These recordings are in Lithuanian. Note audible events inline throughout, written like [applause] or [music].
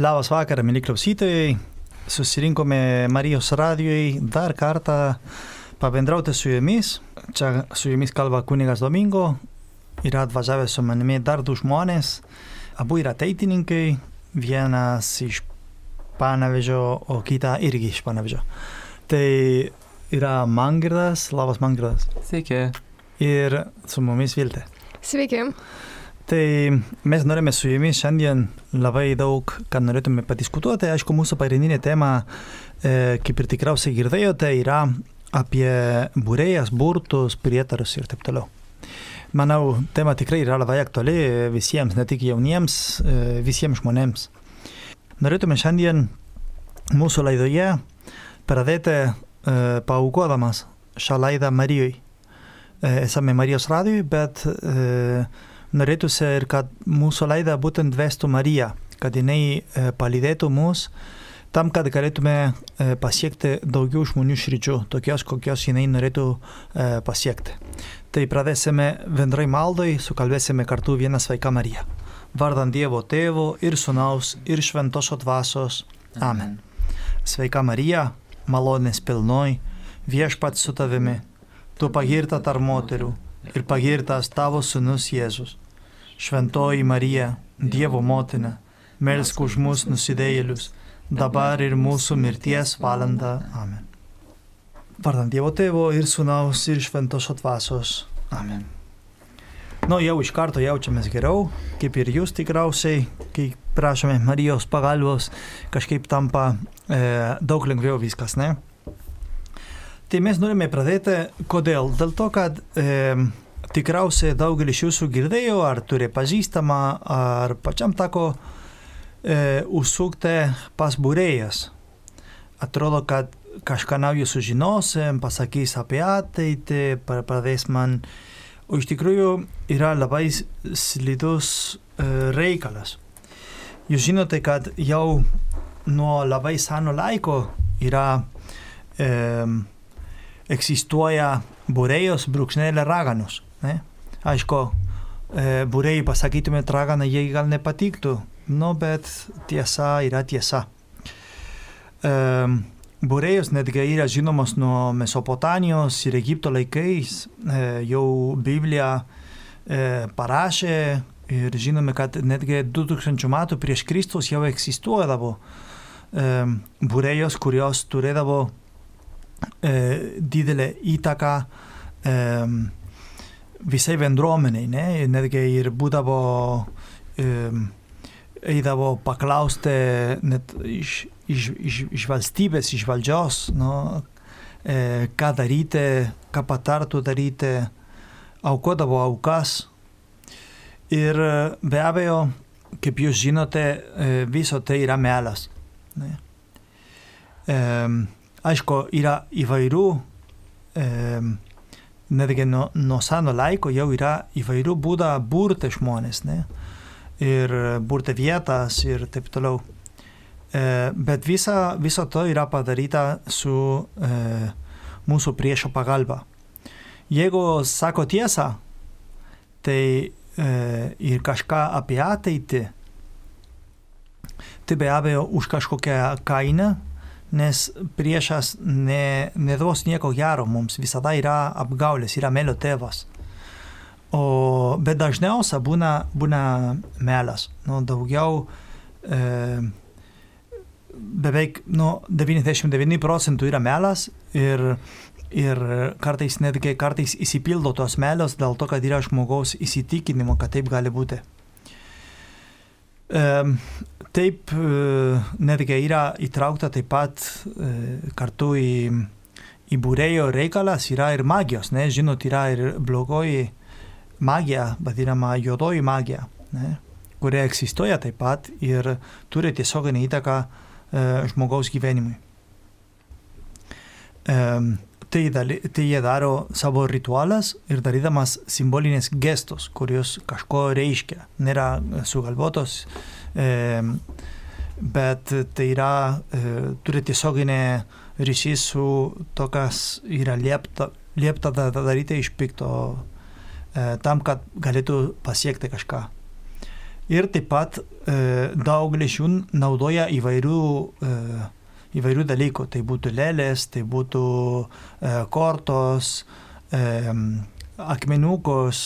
Labas vakaras, mėly klausytojai. Susirinkome Marijos radijoj dar kartą pabendrauti su jumis. Čia su jumis kalba kunigas Domingo. Yra atvažiavę su manimi dar du žmonės. Abu yra teitininkai. Vienas iš Panevežio, o kita irgi iš Panevežio. Tai yra Mangirdas. Labas Mangirdas. Sveiki. Ir su mumis Viltė. Sveiki. Tai mes norime su jumis šiandien labai daug, ką norėtume padiskutuoti. Aišku, mūsų pagrindinė tema, e, kaip ir tikriausiai girdėjote, yra apie būrėjas, burtus, prietarus ir taip toliau. Manau, tema tikrai yra labai aktuali visiems, ne tik jauniems, e, visiems žmonėms. Norėtume šiandien mūsų laidoje pradėti e, paukodamas šią laidą Marijai. E, esame Marijos radijui, bet e, norėtųsi ir kad mūsų laidą būtent vestų Marija, kad jinai e, palydėtų mus tam, kad galėtume e, pasiekti daugiau žmonių širdžių, tokios, kokios jinai norėtų e, pasiekti. Tai pradėsime bendrai maldai, sukalbėsime kartu vieną sveiką Mariją. Vardant Dievo Tėvo ir Sūnaus ir Šventosios Dvasios. Amen. Sveika Marija, malonės pilnoj, viešpats su tavimi, tu pagirta tarp moterų ir pagirtas tavo Sūnus Jėzus. Šventoji Marija, Dievo motina, melsk už mus nusidėjėlius, dabar ir mūsų mirties valanda. Amen. Vardant Dievo tėvo ir sunaus ir šventosios dvasios. Amen. Nu, jau iš karto jaučiamės geriau, kaip ir jūs tikriausiai, kai prašome Marijos pagalbos, kažkaip tampa e, daug lengviau viskas, ne? Tai mes norime pradėti, kodėl? Dėl to, kad e, tikriausiai daugelis jūsų girdėjo, ar turi pažįstamą, ar pačiam teko e, užsukti pas būrėjas. Atrodo, kad kažką naujo sužinosim, pasakys apie ateitį, pradės man. O iš tikrųjų yra labai slidus e, reikalas. Jūs žinote, kad jau nuo labai seno laiko yra e, egzistuoja būrėjos brūkšnelė raganos. Ne? Aišku, e, būrėjai pasakytumėt raganą, jie gal nepatiktų, nu, bet tiesa yra tiesa. E, būrėjos netgi yra žinomos nuo Mesopotamijos ir Egipto laikais, e, jau Biblija e, parašė ir žinome, kad netgi 2000 metų prieš Kristus jau egzistuodavo e, būrėjos, kurios turėdavo e, didelę įtaką e, visai bendruomeniai, ne? netgi ir būdavo, eidavo paklausti net iš, iš, iš, iš valstybės, iš valdžios, no, e, ką daryti, ką patartų daryti, aukodavo aukas. Ir be abejo, kaip jūs žinote, e, viso tai yra melas. Ne? Aišku, yra įvairių netgi nuo, nuo seno laiko jau yra įvairių būdų burti žmonės, ne? ir burti vietas ir taip toliau. E, bet visa, viso to yra padaryta su e, mūsų priešo pagalba. Jeigu sako tiesą, tai e, ir kažką apie ateitį, tai be abejo už kažkokią kainą nes priešas ne, neduos nieko gero mums, visada yra apgaulės, yra melio tėvas. O, bet dažniausia būna, būna melas. Nu, daugiau, e, beveik nu, 99 procentų yra melas ir, ir kartais netgi kartais įsipildo tos melios dėl to, kad yra žmogaus įsitikinimo, kad taip gali būti. E, Taip, e, netgi yra įtraukta taip pat e, kartu į, į būrėjo reikalas, yra ir magijos, ne? žinot, yra ir blogoji magija, vadinama juodoji magija, ne? kuria egzistuoja taip pat ir turi tiesioginį įtaką e, žmogaus gyvenimui. Tai, dali, tai jie daro savo ritualas ir darydamas simbolinės gestus, kurios kažko reiškia, nėra sugalvotos E, bet tai yra, e, turi tiesioginį ryšį su to, kas yra liepta, liepta daryti iš pikto, e, tam, kad galėtų pasiekti kažką. Ir taip pat e, daugelis jų naudoja įvairių, įvairių dalykų. Tai būtų lėlės, tai būtų kortos, akmenukos,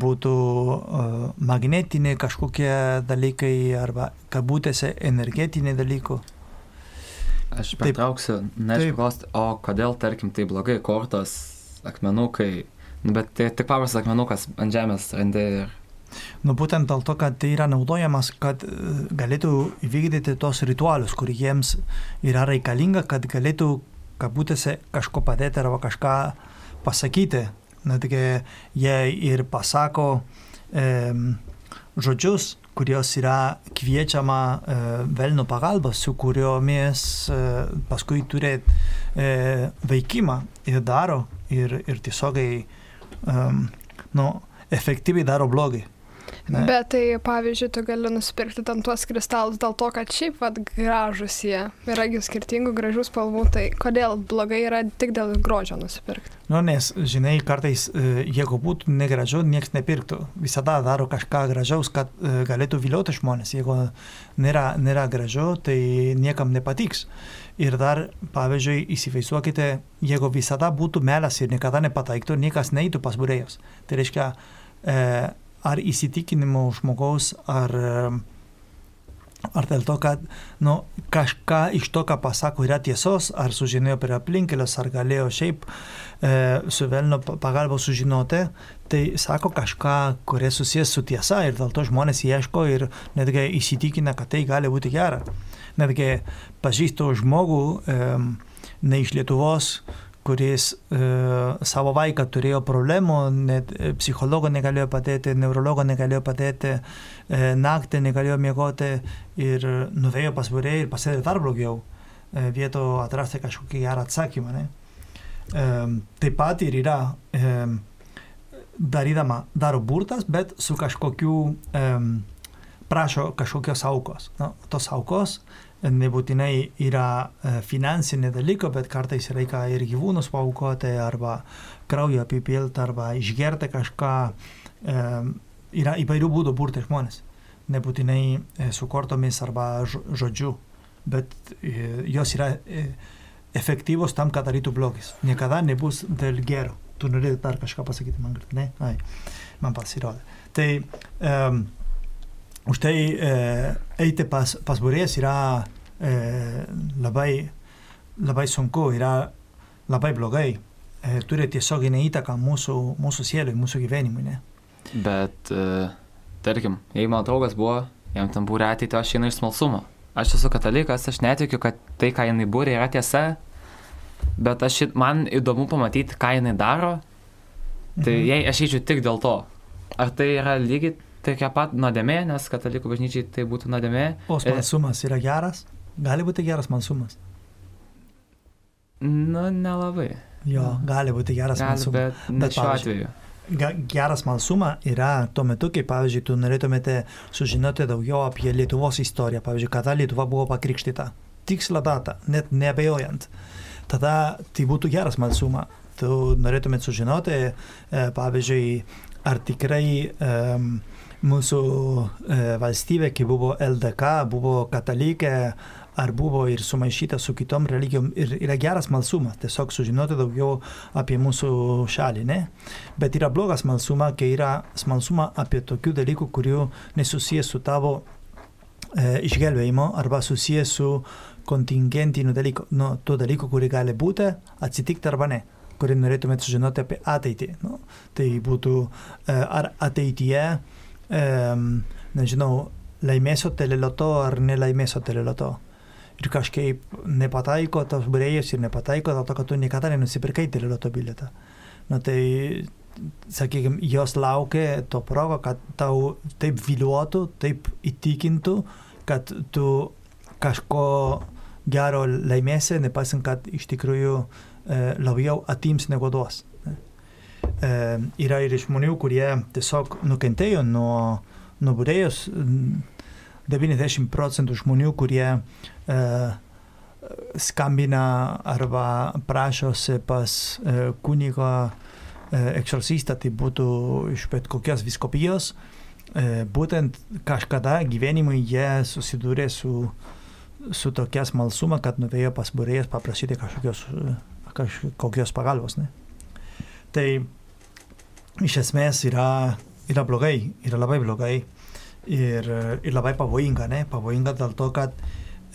būtų uh, magnetiniai kažkokie dalykai arba kabutėse energetiniai dalykai. Aš pertrauksiu, nežinau, klausti, o kodėl, tarkim, tai blogai, kortos, akmenukai, nu, bet tai tik paprastas akmenukas ant žemės randi ir... Nu, būtent dėl to, kad tai yra naudojamas, kad e, galėtų įvykdyti tos ritualius, kur jiems yra reikalinga, kad galėtų, kabutėse, kažko padėti arba kažką pasakyti. Netgi jie ir pasako e, žodžius, kurios yra kviečiama e, velnų pagalba, su kuriomis e, paskui turi e, veikimą ir daro ir, ir tiesiogiai um, nu, efektyviai daro blogį. Ne? Bet tai, pavyzdžiui, tu gali nusipirkti ten tuos kristalus dėl to, kad šiaip vad gražus jie, yra jų skirtingų gražių spalvų, tai kodėl blogai yra tik dėl grožio nusipirkti? Nu, nes, žinai, kartais, e, jeigu būtų negražu, niekas nepirktų. Visada daro kažką gražaus, kad e, galėtų vilioti žmonės. Jeigu nėra, nėra gražu, tai niekam nepatiks. Ir dar, pavyzdžiui, įsivaizduokite, jeigu visada būtų melas ir niekada nepataiktų, niekas neįtų pas būrėjus. Tai reiškia, e, ar įsitikinimų žmogaus, ar, ar dėl to, kad nu, kažką iš to, ką pasako, yra tiesos, ar sužinojo per aplinkelius, ar galėjo šiaip e, su velno pagalba sužinoti, tai sako kažką, kuris susijęs su tiesa ir dėl to žmonės ieško ir netgi įsitikina, kad tai gali būti gera. Netgi pažįstu žmogų e, ne iš Lietuvos, kuris e, savo vaiką turėjo problemų, net e, psichologo negalėjo padėti, neurologo negalėjo padėti, e, naktį negalėjo miegoti ir nuvėjo pas būrėjį ir pasidarė dar blogiau, e, vieto atrasti kažkokį gerą atsakymą. Ne? E, taip pat ir yra e, darydama, daro burtas, bet su kažkokiu, e, prašo kažkokios aukos. No, tos aukos nebūtinai yra e, finansinė dalyko, bet kartais reikia ir gyvūnus paukoti, arba kraujo apipilti, arba išgerti kažką. E, yra įvairių būdų burti žmonės. Nebūtinai e, su kortomis arba žodžiu, bet jos yra efektyvos tam, kad darytų blogis. Niekada nebus dėl gero. Tu norėjai dar kažką pasakyti man, ne? Ai, man pasirodė. Tai um, už tai eiti pas, pas būrėjas yra e, labai, labai sunku, yra labai blogai. E, turi tiesioginę įtaką mūsų, mūsų sielui, mūsų gyvenimui. Ne? Bet, e, tarkim, jei mano draugas buvo, jam tam būrė ateiti, aš einu iš smalsumo. Aš esu katalikas, aš netikiu, kad tai, ką jinai būrė, yra tiesa, bet aš, man įdomu pamatyti, ką jinai daro. Tai mhm. jei aš eičiau tik dėl to, ar tai yra lygiai tokia pat nuodėmė, nes katalikų bažnyčiai tai būtų nuodėmė. O smalsumas yra geras? Gali būti geras smalsumas? Nu, nelabai. Jo, gali būti geras gali, smalsumas. Bet, bet šiuo atveju. Geras smalsumą yra tuo metu, kai, pavyzdžiui, tu norėtumėte sužinoti daugiau apie Lietuvos istoriją, pavyzdžiui, kada Lietuva buvo pakrikštyta. Tikslą datą, net neabejojant. Tada tai būtų geras smalsumą. Tu norėtumėt sužinoti, e, pavyzdžiui, ar tikrai um, mūsų e, valstybė, kai buvo LDK, buvo katalikė, ar buvo ir sumaišyta su kitom religijom ir yra geras malsumas, tiesiog sužinoti daugiau apie mūsų šalį, ne? Bet yra blogas malsumas, kai yra smalsuma apie tokių dalykų, kurių nesusijęs su tavo e, išgelbėjimo arba susijęs su kontingentiniu dalyku, nu, tų dalykų, kurie gali būti, atsitikti arba ne kurį norėtumėte sužinoti apie ateitį. Nu, tai būtų e, ar ateityje um, nežinau, laimėsiu teleloto ar nelaimėsiu teleloto. Ir kažkaip nepataiko tos būrėjus ir nepataiko dėl to, kad tu niekada nenusipirkai teleloto bilietą. Na tai, sakykime, jos laukia to progo, kad tau taip viliuotų, taip įtikintų, kad tu kažko gero laimėsi, nepaisant, kad iš tikrųjų e, labiau atims negu duos yra ir žmonių, kurie tiesiog nukentėjo nuo, nuo būrėjus. 90 procentų žmonių, kurie e, skambina arba prašosi pas e, kunigo e, eksorcistą, tai būtų iš bet kokios viskopijos, e, būtent kažkada gyvenimui jie susidūrė su, su tokia smalsuma, kad nuvėjo pas būrėjas paprašyti kažkokios, kažkokios pagalbos. Ne? Tai iš esmės yra, yra blogai, yra labai blogai ir, ir labai pavojinga, ne? pavojinga dėl to, kad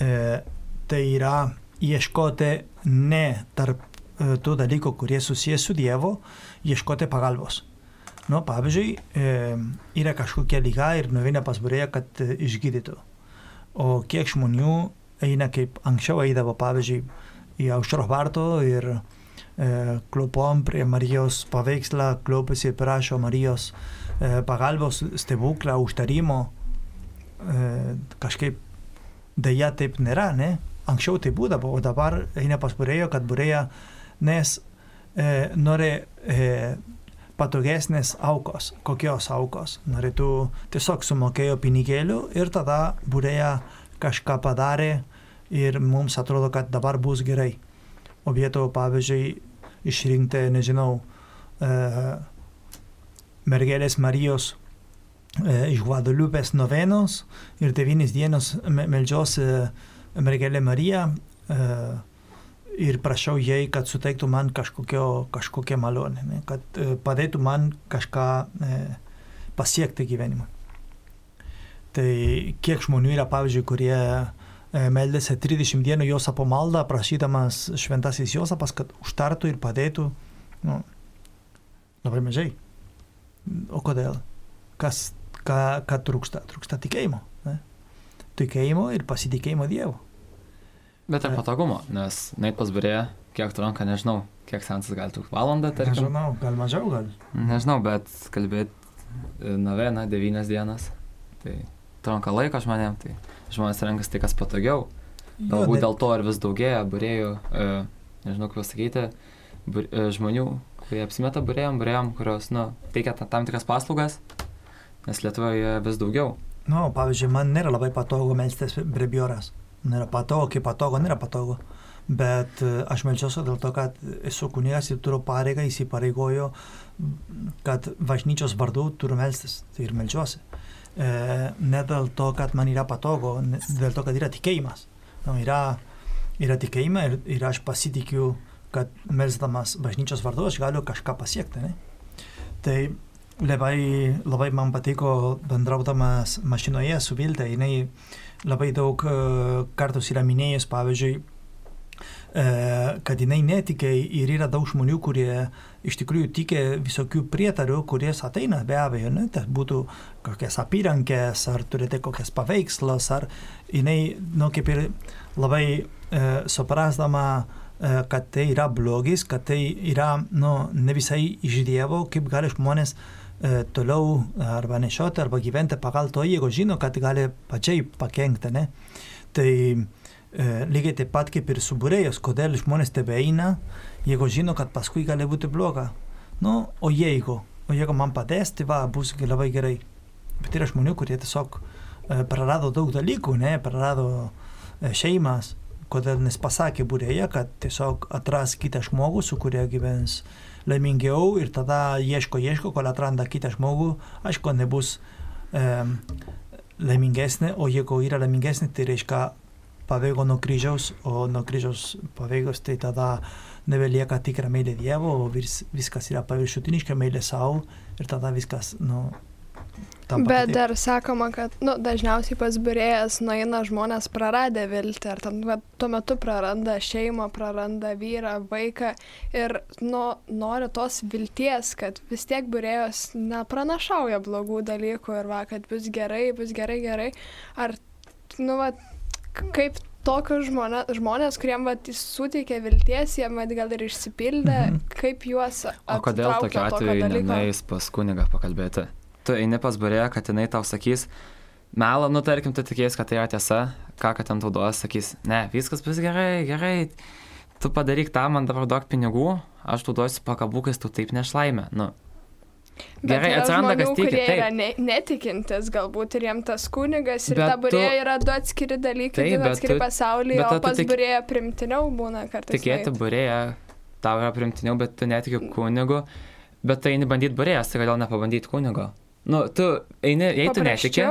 e, tai yra ieškoti ne tarp e, tų dalykų, kurie susijęs su Dievu, ieškoti pagalbos. Nu, pavyzdžiui, e, yra kažkokia lyga ir nuveina pas būrėją, kad e, išgydytų. O kiek žmonių eina kaip anksčiau eidavo, pavyzdžiui, į aušros vartų ir e, klopom prie Marijos paveikslą, klopiasi ir prašo Marijos e, pagalbos, stebuklą, užtarimo. E, kažkaip dėja taip nėra, ne? Anksčiau tai būdavo, o dabar eina pas būrėjo, kad būrėja, nes e, nori e, patogesnės aukos. Kokios aukos? Norėtų tiesiog sumokėjo pinigėlių ir tada būrėja kažką padarė ir mums atrodo, kad dabar bus gerai. O vietoje, pavyzdžiui, išrinkti, nežinau, e, mergelės Marijos e, iš Guadalupės novenos ir devynis dienos meldžios e, mergelė Marija e, ir prašau jai, kad suteiktų man kažkokio, kažkokią malonę, ne? kad e, padėtų man kažką e, pasiekti gyvenimą. Tai kiek žmonių yra, pavyzdžiui, kurie meldėsi 30 dienų Josapo maldą, prašydamas šventasis Josapas, kad užtartų ir padėtų, nu, labai mažai. O kodėl? Kas, ką, ką trūksta? Trūksta tikėjimo. Ne? Tikėjimo ir pasitikėjimo Dievu. Bet ir patogumo, nes neit pas burėją, kiek trunka, nežinau, kiek sensas gali trukti valandą, tarkim. Nežinau, gal mažiau, gal. Nežinau, bet kalbėti novena, devynias dienas, tai trunka laiko žmonėm, tai žmonės renkasi tai, kas patogiau. Galbūt dėl to ir vis daugėja burėjų, e, nežinau, kaip pasakyti, bur, e, žmonių, kurie apsimeta burėjom, burėjom, kurios, nu, teikia ta, tam tikras paslaugas, nes Lietuvoje vis daugiau. Nu, pavyzdžiui, man nėra labai patogu melstis brebioras. Nėra patogu, kaip patogu, nėra patogu. Bet e, aš melčiuosi dėl to, kad esu kunigas ir turiu pareigą, įsipareigoju, kad bažnyčios vardu turiu melstis. Tai ir melčiuosi. E, ne dėl to, kad man yra patogu, ne, dėl to, kad yra tikėjimas. Nu, yra, yra tikėjimai ir, ir aš pasitikiu, kad melsdamas bažnyčios vardu aš galiu kažką pasiekti. Ne? Tai labai, labai man patiko bendraudamas mašinoje su Viltė. Jinai labai daug e, kartus yra minėjęs, pavyzdžiui, kad jinai netikė ir yra daug žmonių, kurie iš tikrųjų tikė visokių prietarių, kuries ateina be abejo, ne, tai būtų kokias apyrankės, ar turite kokias paveikslas, ar jinai, nu, kaip ir labai e, suprasdama, e, kad tai yra blogis, kad tai yra, nu, ne visai iš Dievo, kaip gali žmonės e, toliau arba nešioti, arba gyventi pagal to, jeigu žino, kad gali pačiai pakengti. Ne? Tai e, lygiai taip pat kaip ir su būrėjus, kodėl žmonės tebe eina, jeigu žino, kad paskui gali būti bloga. Nu, o jeigu, o jeigu man padės, tai va, bus labai gerai. Bet yra žmonių, kurie tiesiog prarado daug dalykų, ne, prarado šeimas, kodėl nes pasakė būrėje, kad tiesiog atras kitą žmogų, su kuria gyvens laimingiau ir tada ieško, ieško, kol atranda kitą žmogų, aišku, nebus e, laimingesnė, o jeigu yra laimingesnė, tai reiškia pabėgo nuo kryžiaus, o nuo kryžiaus pabėgos, tai tada nebelieka tikra meilė Dievo, o vis, viskas yra paviršutiniška meilė savo ir tada viskas, nu, tampa Bet kitaip. dar sakoma, kad nu, dažniausiai pas birėjas nueina žmonės praradę viltį, ar va, tuo metu praranda šeimą, praranda vyrą, vaiką ir nu, nori tos vilties, kad vis tiek birėjos nepranašauja blogų dalykų ir va, kad bus gerai, bus gerai, gerai. Ar, nu, va, kaip tokius žmonės, žmonės kuriem va, suteikia vilties, jie mat gal ir išsipildė, Mhm. kaip juos... O kodėl tokiu atveju nenueis pas kunigą pakalbėti? Tu eini pas barėją, kad jinai tau sakys, melą, nu tarkim, tu tikėjai, kad tai yra tiesa, ką kad ten tau duos, sakys, ne, viskas bus gerai, gerai, tu padaryk tą, man dabar duok pinigų, aš tu duosiu pakabukais, tu taip nešlaimė. Nu, Bet Gerai, atsiranda, žmonių, kas tiki, taip. yra ne, netikintis, galbūt ir jiem tas kunigas ir Bet ta burė tu- yra du atskiri dalykai, Taip, du atskiri tu- pasauliai, bet o pas tik- burėją primtiniau būna kartais. tikėti barėją, tau yra primtiniau, bet tu netiki kunigu, bet tai eini bandyti barėjas, tai kodėl nepabandyti kunigo? Nu, tu eini, jei tu netiki.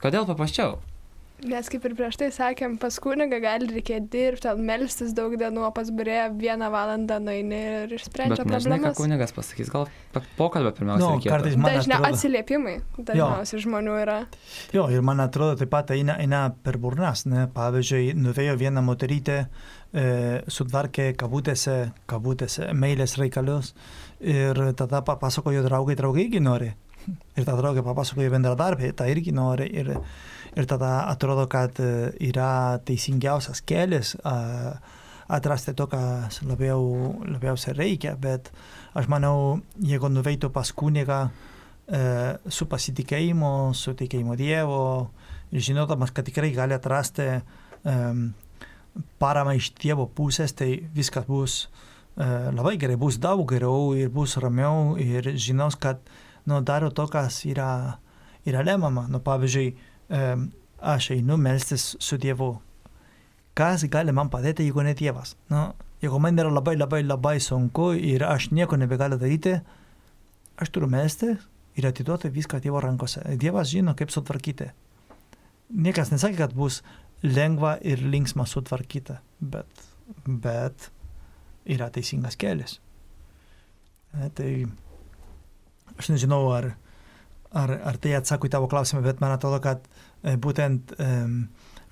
Kodėl paprasčiau? Nes kaip ir prieš tai sakėm, pas kunigą gali reikėti dirbti, melstis daug dienų, o pas burėją vieną valandą nueini ir išsprendžia Bet nežinai, ką problemas. kunigas pasakys, gal pokalbio pirmiausia. Nu, reikėtų. kartais man Dažniau atrodo- atsiliepimai dažniausiai žmonių yra. Jo, ir man atrodo taip pat eina, eina per burnas, ne? Pavyzdžiui, nuvėjo vieną moterytę, e, sutvarkė kabutėse, kabutėse, meilės reikalus ir tada papasakojo draugai, draugai irgi nori. Ir ta draugė papasakojo bendradarbė, ta irgi nori. Ir, ir tada atrodo, kad e, yra teisingiausias kelias atrasti to, kas labiau, labiausiai reikia, bet aš manau, jeigu nuveitų pas kunigą, e, su pasitikėjimu, su tikėjimu Dievo ir žinodamas, kad tikrai gali atrasti um, paramą iš Dievo pusės, tai viskas bus uh, labai gerai, bus daug geriau ir bus ramiau ir žinos, kad nu, daro to, kas yra, yra lemama. Nu, pavyzdžiui, aš einu melstis su Dievu. Kas gali man padėti, jeigu ne Dievas? Nu, jeigu man yra labai labai labai sunku ir aš nieko nebegaliu daryti, aš turiu melstis ir atiduoti viską Dievo rankose. Dievas žino, kaip sutvarkyti. Niekas nesakė, kad bus lengva ir linksma sutvarkyti, bet, bet yra teisingas kelias. E, Tai aš nežinau, ar, ar, ar tai atsako į tavo klausimą, bet man atrodo, kad e, būtent um,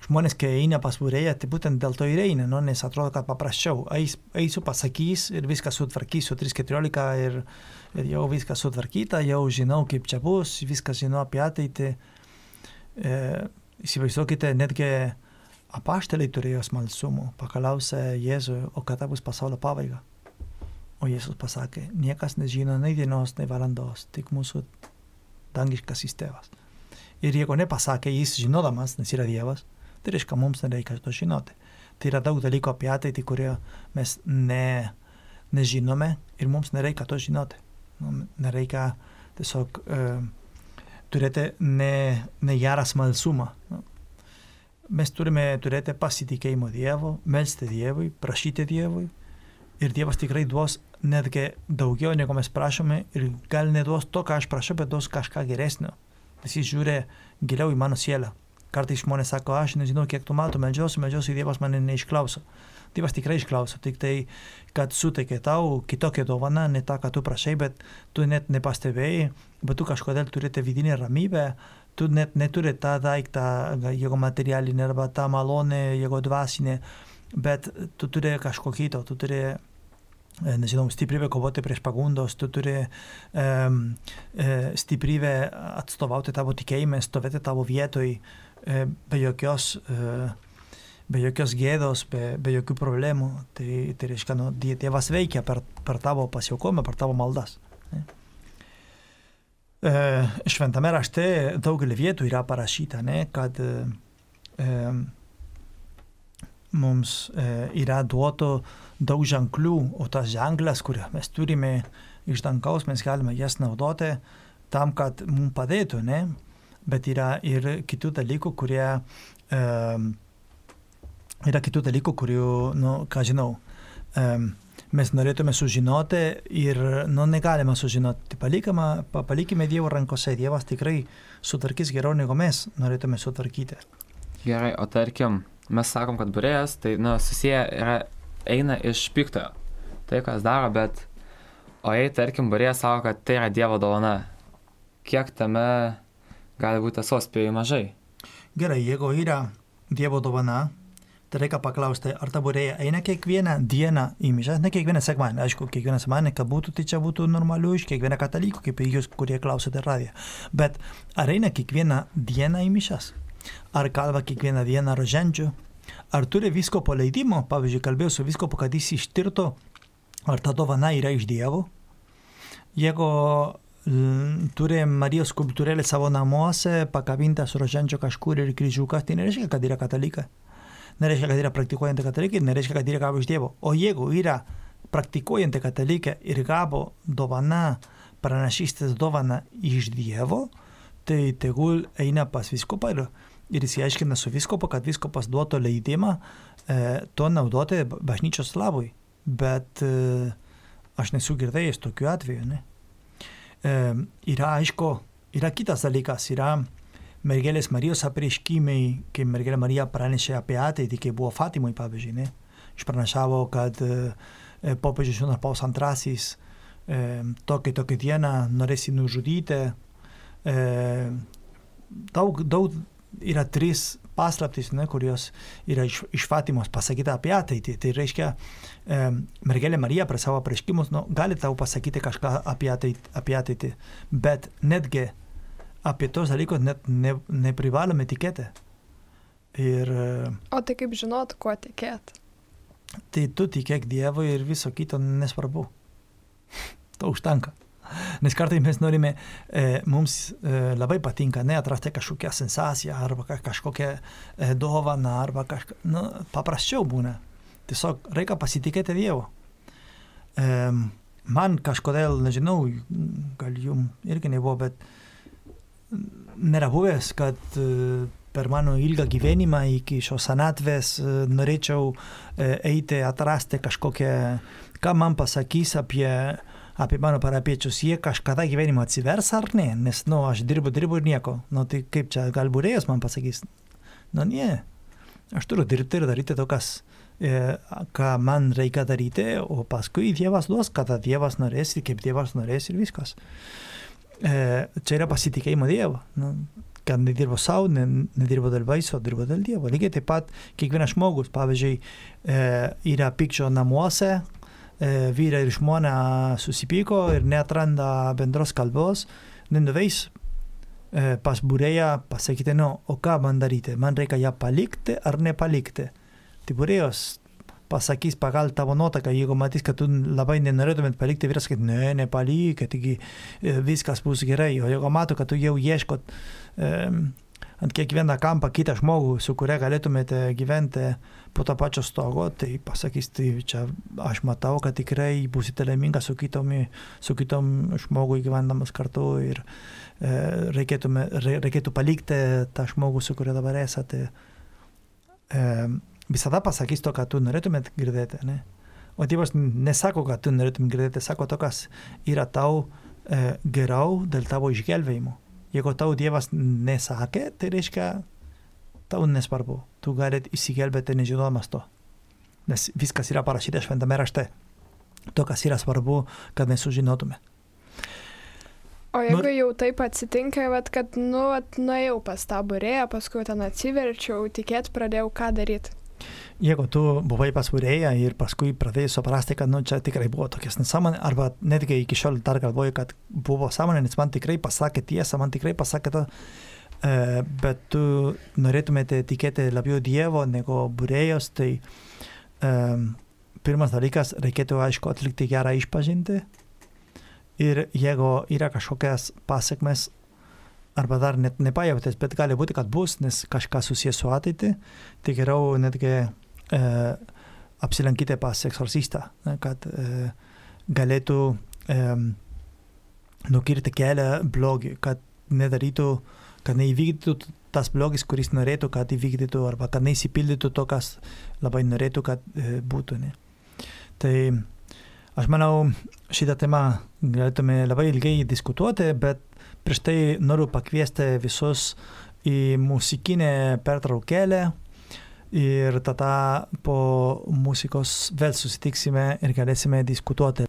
žmonės, kai eina pas būrėją, tai būtent dėl to ir eina, nu, nes atrodo, kad paprasčiau. Eis, eisiu, pasakys ir viską sutvarkysiu 3.14 ir, ir jau viskas sutvarkyta, jau žinau, kaip čia bus, viską žinau apie ateitį. E, įsivaizduokite, netgi apaštaliai turėjo smalsumų, paklausė Jėzų, o kada bus pasaulio pabaiga. O Jėzus pasakė, niekas nežino nei dienos, nei valandos, tik mūsų dangiškasis tėvas. Ir jeigu nepasakė jis žinodamas, nes yra Dievas, tai reiškia, mums nereikia to žinoti. Tai yra daug dalykų apie ateitį, kurie mes ne, nežinome ir mums nereikia to žinoti. Nu, nereikia tiesiog e, turėti ne, negerą smalsumą. Nu, mes turime turėti pasitikėjimo Dievu, melsti Dievui, prašyti Dievui ir Dievas tikrai duos netgi daugiau, negu mes prašome ir gal neduos to, ką aš prašau, bet duos kažką geresnio. Nes jis žiūri giliau į mano sielą. Kartais žmonės sako, aš nežinau, kiek tu metų medžiosiu, medžiosiu, Dievas mane neišklauso. Dievas tikrai išklauso, tik tai, kad suteikė tau kitokią dovaną, ne tą, ką tu prašai, bet tu net nepastebėjai, bet tu kažkodėl turite vidinę ramybę, tu net neturi tą daiktą, jeigu materialinė arba tą malonę, jeigu dvasinė, bet tu turi kažko kito, tu turi nežinau, stiprybę kovoti prieš pagundos, tu turi um, stiprybę atstovauti tavo tikėjimą, stovėti tavo vietoj e, be jokios, e, be jokios gėdos, be, be jokių problemų. Tai, tai reiškia, nu, Die- Dievas veikia per, per tavo pasiaukomą, per tavo maldas. ne. E, Šventame rašte daugelį vietų yra parašyta, ne, kad e, e, mums e, yra duoto daug ženklių, o tas ženklas, kurią mes turime iš dangaus, mes galime jas naudoti tam, kad mums padėtų, ne? Bet yra ir kitų dalykų, kurie... E, yra kitų dalykų, kurių, nu, ką žinau, e, mes norėtume sužinoti ir, nu, negalime sužinoti. Tai Palikime, pa- palikime Dievo rankose, Dievas tikrai sutvarkys geriau, negu mes norėtume sutvarkyti. Gerai, o tarkim, mes sakom, kad burėjas, tai, nu, susiję yra, eina iš piktojo. Tai, kas daro, bet, o jei, tarkim, burėjas sako, kad tai yra Dievo dovana, kiek tame gali būti tiesos, spėjai mažai. Gerai, jeigu yra Dievo dovana, tai reikia paklausti, ar ta būrėja eina kiekvieną dieną į mišęs, ne kiekvieną sekmanį, aišku, kiekvieną sekmanį, kad būtų, tai čia būtų normaliu iš kiekvieno kataliko, kaip jūs, kurie klausote radiją. Bet ar eina kiekvieną dieną į mišęs? Ar kalba kiekvieną dieną rožendžių? Ar turi visko paleidimo? Pavyzdžiui, kalbėjau su visko, kad jis ištirtų, ar ta dovana yra iš Dievo? Jeigu mm, turi Marijos skulptūrėlę savo namuose, pakabintas rožendžio kažkur ir kryžiukas, tai nereiškia, kad yra katalikai. Nereiškia, kad yra praktikuojanti katalikai, nereiškia, kad yra gavo iš Dievo. O jeigu yra praktikuojanti katalikė ir gavo dovana, pranašystės dovana iš Dievo, tai tegul eina pas viskupą ir, ir įsiaiškina su viskupu, kad viskupas duotų leidimą e, to naudoti bažnyčios labui. Bet e, aš nesu girdėjęs tokių atvejų, ne? E, yra aišku, yra kitas dalykas, yra mergelės Marijos apreiškimai, kai mergelė Marija pranešė apie ateitį, kai buvo Fatimui, pavyzdžiui, ne? išpranašavo, kad e, popiežius Jonas Pauls II e, tokią tokią dieną norės nužudyti. E, daug, daug yra trys paslaptys, ne, kurios yra iš, iš Fatimos pasakyta apie ateitį. Tai reiškia, e, mergelė Marija per savo pareiškimus nu, gali tau pasakyti kažką apie ateitį, apie ateitį, bet netgi apie tos dalykus net ne, neprivalome tikėti. Ir, e, o tai kaip žinot, kuo tikėti? Tai tu tikėk Dievui ir viso kito nesvarbu. [laughs] to užtenka. Nes kartais mes norime, e, mums e, labai patinka ne atrasti kažkokią sensaciją arba kažkokią e, dovaną arba kažką, nu, paprasčiau būna. Tiesiog reikia pasitikėti Dievu. E, man kažkodėl, nežinau, gal jum irgi nebuvo, bet nėra buvęs, kad e, per mano ilgą gyvenimą iki šios senatvės e, norėčiau e, eiti atrasti kažkokią, ką man pasakys apie apie mano parapiečius, jie kažkada gyvenimo atsivers ar ne, nes, nu, aš dirbu, dirbu ir nieko. Nu, tai kaip čia, gal būrėjas man pasakys? Nu, ne. Aš turiu dirbti ir daryti to, kas, e, ką man reikia daryti, o paskui Dievas duos, kada Dievas norės ir kaip Dievas norės ir viskas. E, čia yra pasitikėjimo Dievo. Nu, kad nedirbo savo, ne, nedirbo dėl vaisių, dirbo dėl Dievo. Lygiai taip pat kiekvienas žmogus, pavyzdžiui, e, yra pykčio namuose, vyrai ir žmona susipyko ir neatranda bendros kalbos, nenuveis e, pas būrėją pasakyti, no, o ką man daryti, man reikia ją palikti ar nepalikti. Tai būrėjos pasakys pagal tavo nuotaiką, jeigu matys, kad tu labai nenorėtumėt palikti, vyras sakys, ne, nepalikę, taigi e, viskas bus gerai, o jeigu mato, kad tu jau ieškot e, ant kiekvieną kampą kitą žmogų, su kuria galėtumėte gyventi po to pačio stogo, tai pasakys, tai čia aš matau, kad tikrai būsite laimingas su, kitomi, su kitom žmogui gyvendamas kartu ir e, reikėtų, re, reikėtų palikti tą žmogų, su kuriuo dabar esate. E, visada pasakys to, ką tu norėtumėt girdėti. Ne? O Dievas nesako, kad tu norėtum girdėti, sako to, kas yra tau e, geriau dėl tavo išgelbėjimo. Jeigu tau Dievas nesakė, tai reiškia, tau nesvarbu. Tu galit įsigelbėti nežinodamas to. Nes viskas yra parašyta šventame rašte. To, kas yra svarbu, kad mes sužinotume. O jeigu jau taip atsitinka, vat, kad, nu, vat, nuėjau pas tą burėją, paskui ten atsiverčiau, tikėt pradėjau, ką daryti jeigu tu buvai pas vyrėją ir paskui pradėjai suprasti, kad nu, čia tikrai buvo tokias nesąmonė, arba netgi iki šiol dar galvoju, kad buvo sąmonė, nes man tikrai pasakė tiesą, man tikrai pasakė tą, e, bet tu norėtumėte tikėti labiau Dievo negu būrėjos, tai e, pirmas dalykas, reikėtų aišku atlikti gerą išpažinti ir jeigu yra kažkokias pasiekmes arba dar net nepajautęs, bet gali būti, kad bus, nes kažkas susijęs su ateitį, tai geriau netgi apsilankyti pas eksorcistą, kad e, galėtų nukirti kelią blogį, kad nedarytų, kad neįvykdytų tas blogis, kuris norėtų, kad įvykdytų, arba kad neįsipildytų to, kas labai norėtų, kad e, būtų. Ne? Tai aš manau, šitą temą galėtume labai ilgai diskutuoti, bet prieš tai noriu pakviesti visus į muzikinę pertraukėlę ir tada po muzikos vėl susitiksime ir galėsime diskutuoti.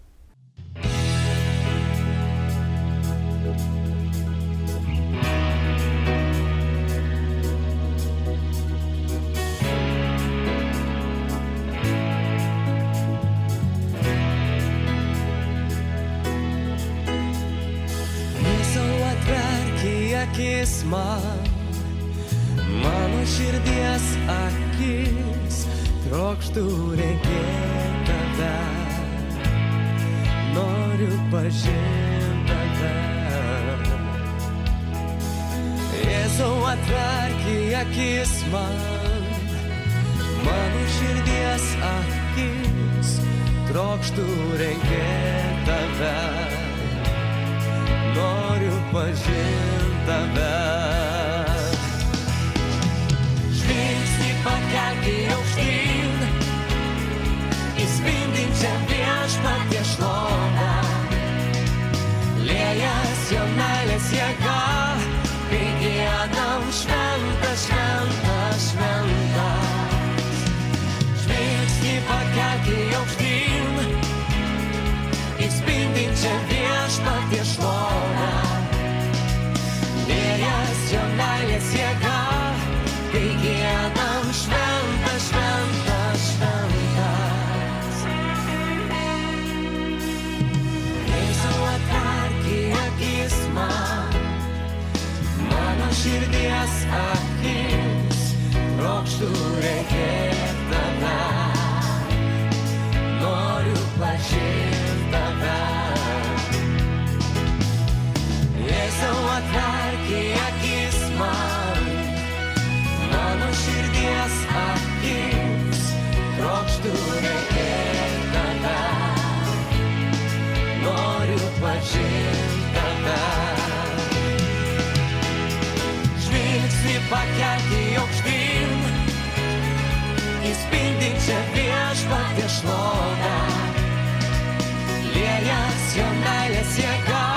moda. Lirias, jornales y.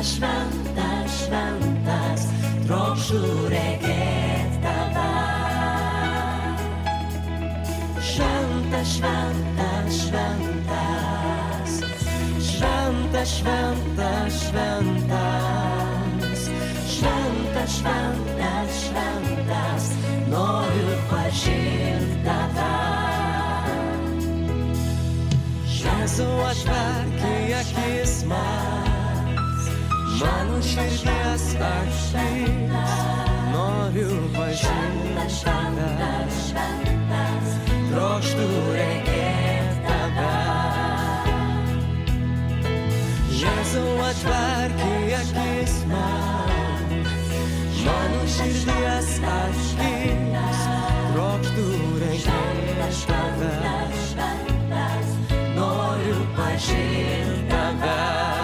Šventas, šventas, šventas, trokštų regėti tave. Šventas, šventas, šventas, šventas, šventas, šventas, šventas, šventas, šventas, noriu pažinti tave. Jėzau atverki akis man, mano širdies akis, noriu pažinti tave, trokštų regėti tave. Jėzau atverki akis man, mano širdies akis, trokštų regėti tave. Noriu pažinti tave.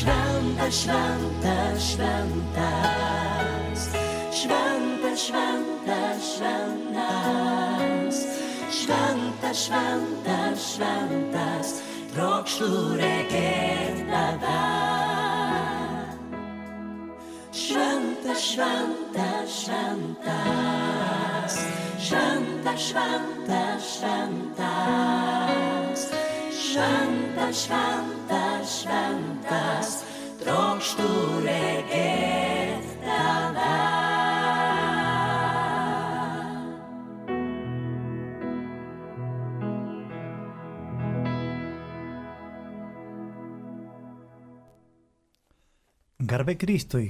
Šventas, šventas, šventas, šventas, šventas, šventas, šventas, šventas, šventas, trokštų regėti tave. Šventas, šventas, šventas, šventas, šventas, šventas, šventas, šventas, šventas, trokštų regėti tave. Garbė Kristui.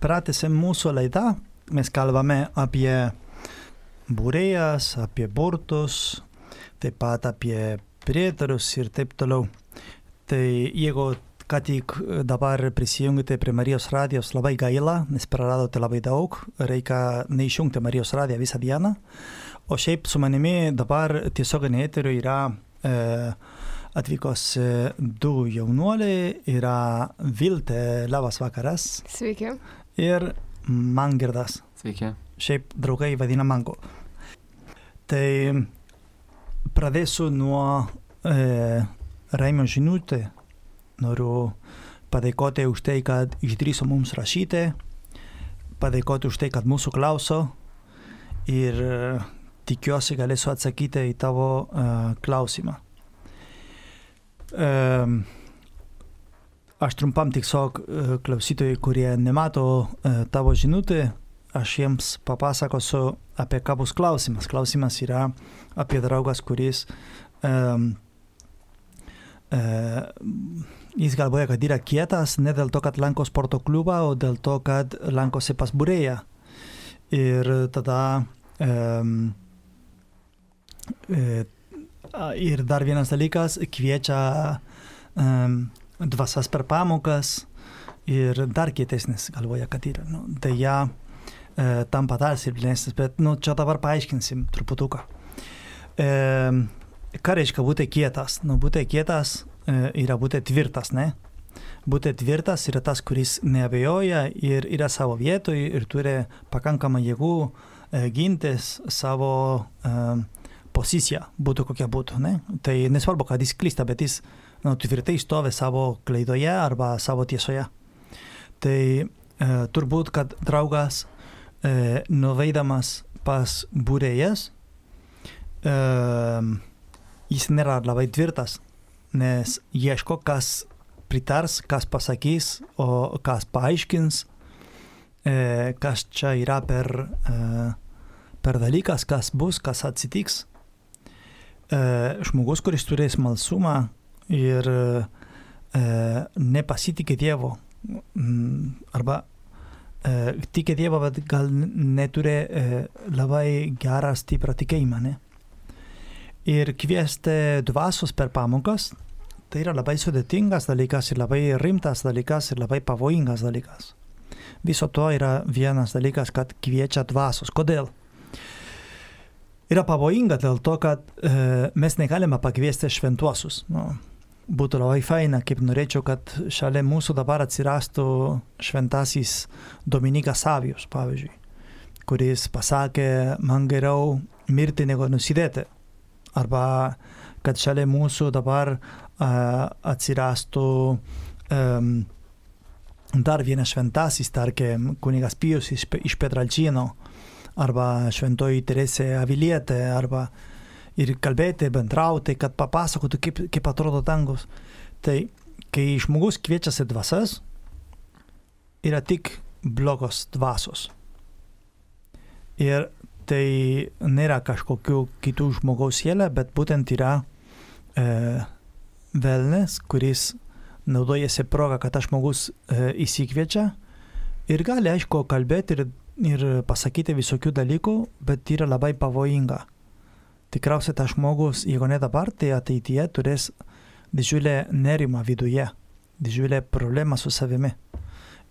Pratęsėm mūsų laidą. Mes kalbame apie būrėjas, apie burtus, taip pat apie prietarus ir taip toliau. Tai jeigu ką tik dabar prisijungite prie Marijos radijos, labai gaila, nes praradote labai daug, reikia neišjungti Marijos radiją visą dieną. O šiaip su manimi dabar tiesioginė eterio yra e, atvykos e, du jaunuoliai, yra Viltė, labas vakaras, Sveiki. ir Mangirdas. Sveiki. Šiaip draugai vadina mango. Tai pradėsiu nuo e, Raimo žinutė. Noriu padėkoti už tai, kad išdryso mums rašyti, padėkoti už tai, kad mūsų klauso ir e, tikiuosi galėsiu atsakyti į tavo e, klausimą. E, aš trumpam tiesiog e, klausytojai, kurie nemato e, tavo žinutę, aš jiems papasakosiu apie ką bus klausimas. Klausimas yra apie draugas, kuris um, uh, jis galvoja, kad yra kietas ne dėl to, kad lanko sporto klubą, o dėl to, kad lankosi pas būrėją. Ir tada um, e, ir dar vienas dalykas, kviečia um, dvasas per pamokas ir dar kietesnis galvoja, kad yra. Nu, deja, e, tampa dar silpnesnis, bet nu, čia dabar paaiškinsim truputuką. E, ką reiškia būti kietas? Nu, būti kietas e, yra būti tvirtas, ne? Būti tvirtas yra tas, kuris neabejoja ir yra savo vietoje ir turi pakankamą jėgų e, gintis savo e, poziciją, būtų kokia būtų. Ne? Tai nesvarbu, kad jis klysta, bet jis nu, tvirtai stovi savo klaidoje arba savo tiesoje. Tai e, turbūt, kad draugas e, nuveidamas pas būrėjas, e, jis nėra labai tvirtas, nes ieško, kas pritars, kas pasakys, o kas paaiškins, e, kas čia yra per, e, per dalykas, kas bus, kas atsitiks. E, žmogus, kuris turi smalsumą ir e, nepasitikė Dievo, mm, arba tiki Dievą, bet gal neturi labai gerą stiprą tikėjimą. Ne? Ir kviesti dvasios per pamokas, tai yra labai sudėtingas dalykas ir labai rimtas dalykas ir labai pavojingas dalykas. Viso to yra vienas dalykas, kad kviečia dvasios. Kodėl? Yra pavojinga dėl to, kad e, mes negalime pakviesti šventuosius. Nu, būtų labai faina, kaip norėčiau, kad šalia mūsų dabar atsirastų šventasis Dominikas Savijus, pavyzdžiui, kuris pasakė, man geriau mirti negu nusidėti. arba kad šalia mūsų dabar a, atsirastų um, dar vienas šventasis, tarkim, kunigas Pijus iš, iš Petralčino, arba šventoji Teresė Avilietė, arba ir kalbėti, bendrauti, kad papasakotų, kaip, kaip atrodo dangus. Tai kai žmogus kviečiasi dvasias, yra tik blogos dvasios. Ir tai nėra kažkokių kitų žmogaus sielė, bet būtent yra e, velnes, kuris naudojasi progą, kad tas žmogus e, įsikviečia ir gali, aišku, kalbėti ir, ir pasakyti visokių dalykų, bet yra labai pavojinga. Tikriausiai tas žmogus, jeigu ne dabar, tai ateityje turės didžiulę nerimą viduje, didžiulę problemą su savimi.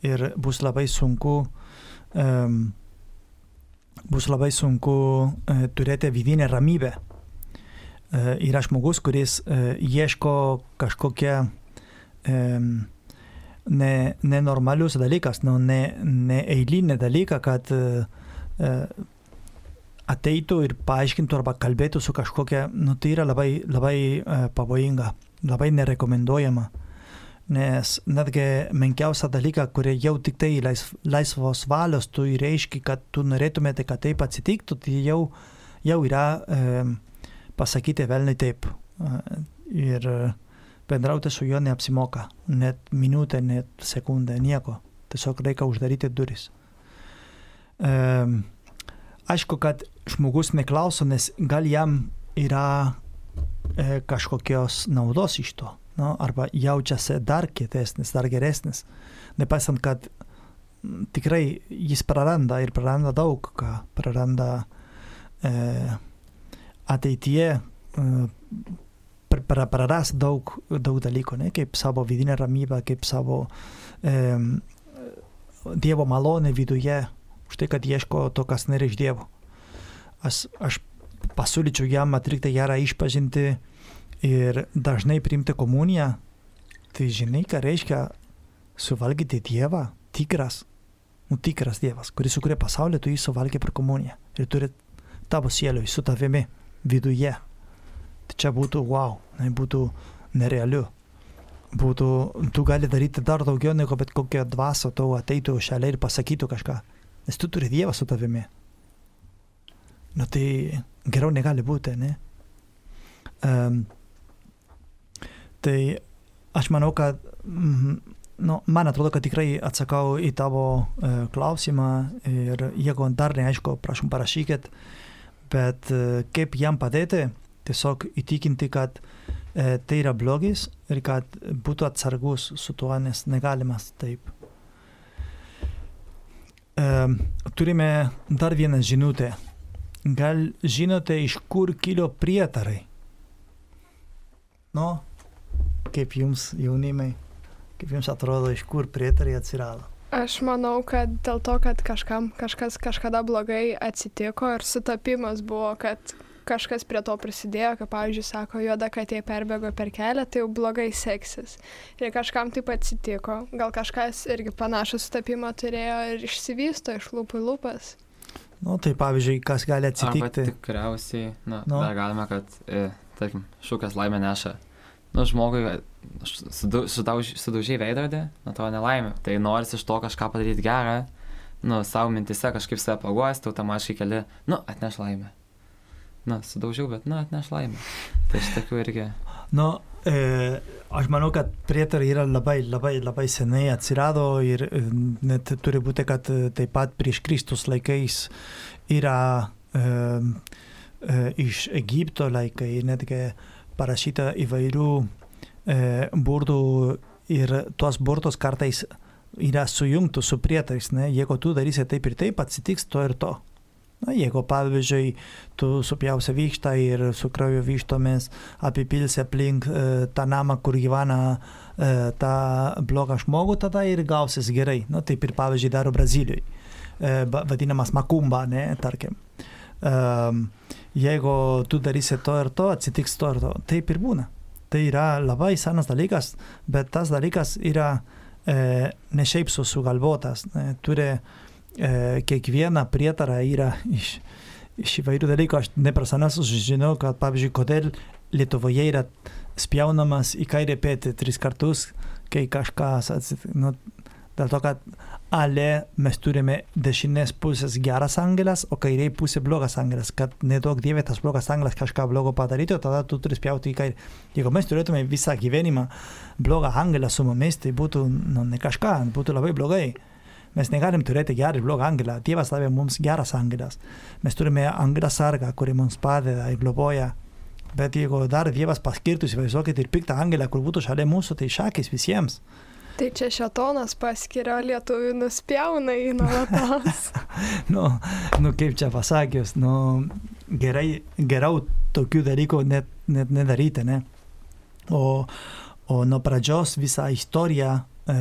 Ir bus labai sunku, um, bus labai sunku uh, turėti vidinę ramybę. Uh, yra žmogus, kuris uh, ieško kažkokią um, ne, nenormalius dalykas, nu, ne, ne eilinį dalyką, kad uh, uh, ateitų ir paaiškintų arba kalbėtų su kažkokia, nu tai yra labai, labai uh, pavojinga, labai nerekomenduojama. Nes netgi menkiausią dalyką, kurį jau tik tai lais, laisvos valios tu reiškia, kad tu norėtumėte, kad taip atsitiktų, tai jau, jau yra e, pasakyti velnai taip. E, ir bendrauti su juo neapsimoka. Net minutę, net sekundę, nieko. Tiesiog reikia uždaryti duris. E, aišku, kad žmogus neklauso, nes gal jam yra e, kažkokios naudos iš to. No, arba jaučiasi dar kietesnis, dar geresnis. Nepaisant, kad tikrai jis praranda ir praranda daug ką. Praranda e, ateityje, e, pr- pra- praras daug, daug dalykų, ne? kaip savo vidinę ramybę, kaip savo e, Dievo malonę viduje, už tai, kad ieško to, kas nėra iš Dievo. Aš, aš pasiūlyčiau jam atlikti gerą išpažinti ir dažnai priimti komuniją. Tai žinai, ką reiškia suvalgyti Dievą, tikras, nu tikras Dievas, kuris sukūrė pasaulį, tu jį suvalgė per komuniją ir turi tavo sielui su tavimi viduje. Tai čia būtų wow, tai būtų nerealiu. Būtų, tu gali daryti dar daugiau negu bet kokia dvasia tau ateitų šalia ir pasakytų kažką. Nes tu turi Dievą su tavimi. Nu tai geriau negali būti, ne? Um, tai aš manau, kad, mm, nu, man atrodo, kad tikrai atsakau į tavo uh, klausimą ir jeigu dar neaišku, prašom parašykit, bet uh, kaip jam padėti, tiesiog įtikinti, kad uh, tai yra blogis ir kad būtų atsargus su tuo, nes negalimas taip. Turime dar vieną žinutę. Gal žinote, iš kur kilo prietarai? Nu, kaip jums jaunimai, kaip jums atrodo, iš kur prietarai atsirado? Aš manau, kad dėl to, kad kažkam kažkas kažkada blogai atsitiko ir sutapimas buvo, kad kažkas prie to prisidėjo, kaip pavyzdžiui sako, juoda katė perbėgo per kelią, tai jau blogai seksis. Ir kažkam taip atsitiko, gal kažkas irgi panašų sutapimą turėjo ir išsivysto iš lūpų į lūpas. Nu, tai pavyzdžiui, kas gali Arba atsitikti? tikriausiai, na, Nu. no. dar galima, kad, e, tarkim, šūkas laimė neša. Nu, žmogui e, sudaužiai veidrodį, nuo to nelaimė. Tai norisi iš to kažką padaryti gerą, nu, savo mintise kažkaip save paguosti, automatiškai keli, nu, atneš laimę. Na, sudaužiau, bet, nu, atneš laimę. Tai šitokių irgi. Nu, e, aš manau, kad prietarai yra labai, labai, labai senai atsirado ir e, net turi būti, kad e, taip pat prieš Kristus laikais yra e, e, iš Egipto laikai netgi parašyta įvairių e, burdų ir tuos burdus kartais yra sujungtų su prietarais, ne? jeigu tu darysi taip ir taip, atsitiks to ir to. Na, jeigu pavyzdžiui, tu supjausi vištą ir su kraujo vištomis apipilsi aplink e, tą namą, kur gyvena e, tą blogą žmogų, tada ir gausis gerai. Na, taip ir pavyzdžiui daro Brazilijoje, e, vadinamas makumba, ne, tarkim. Um, jeigu tu darysi to ir to, atsitiks to ir to. Taip ir būna. Tai yra labai senas dalykas, bet tas dalykas yra e, ne šiaip su sugalvotas. Turi kiekviena prietara yra iš, iš įvairių dalykų. Aš neprasanas žinau, kad pavyzdžiui, kodėl Lietuvoje yra spjaunamas į kairę pėtį tris kartus, kai kažkas atsitinka. Nu, dėl to, kad ale mes turime dešinės pusės geras angelas, o kairiai pusė blogas angelas. Kad nedaug dievė tas blogas angelas kažką blogo padarytų, tada tu turi spjauti į kairę. Jeigu mes turėtume visą gyvenimą blogą angelą su mumis, tai būtų nu, ne kažką, būtų labai blogai. Mes negalim turėti gerą ir blogą angelą. Dievas davė mums geras angelas. Mes turime angelą sargą, kuri mums padeda ir globoja. Bet jeigu dar Dievas paskirtų, įsivaizduokit, ir piktą angelą, kur būtų šalia mūsų, tai šakis visiems. Tai čia šetonas paskiria lietuvių nuspjauna į nuolatos. [laughs] nu, nu, kaip čia pasakius, nu, gerai, geriau tokių dalykų net, net nedaryti, ne? O, o nuo pradžios visą istoriją, e,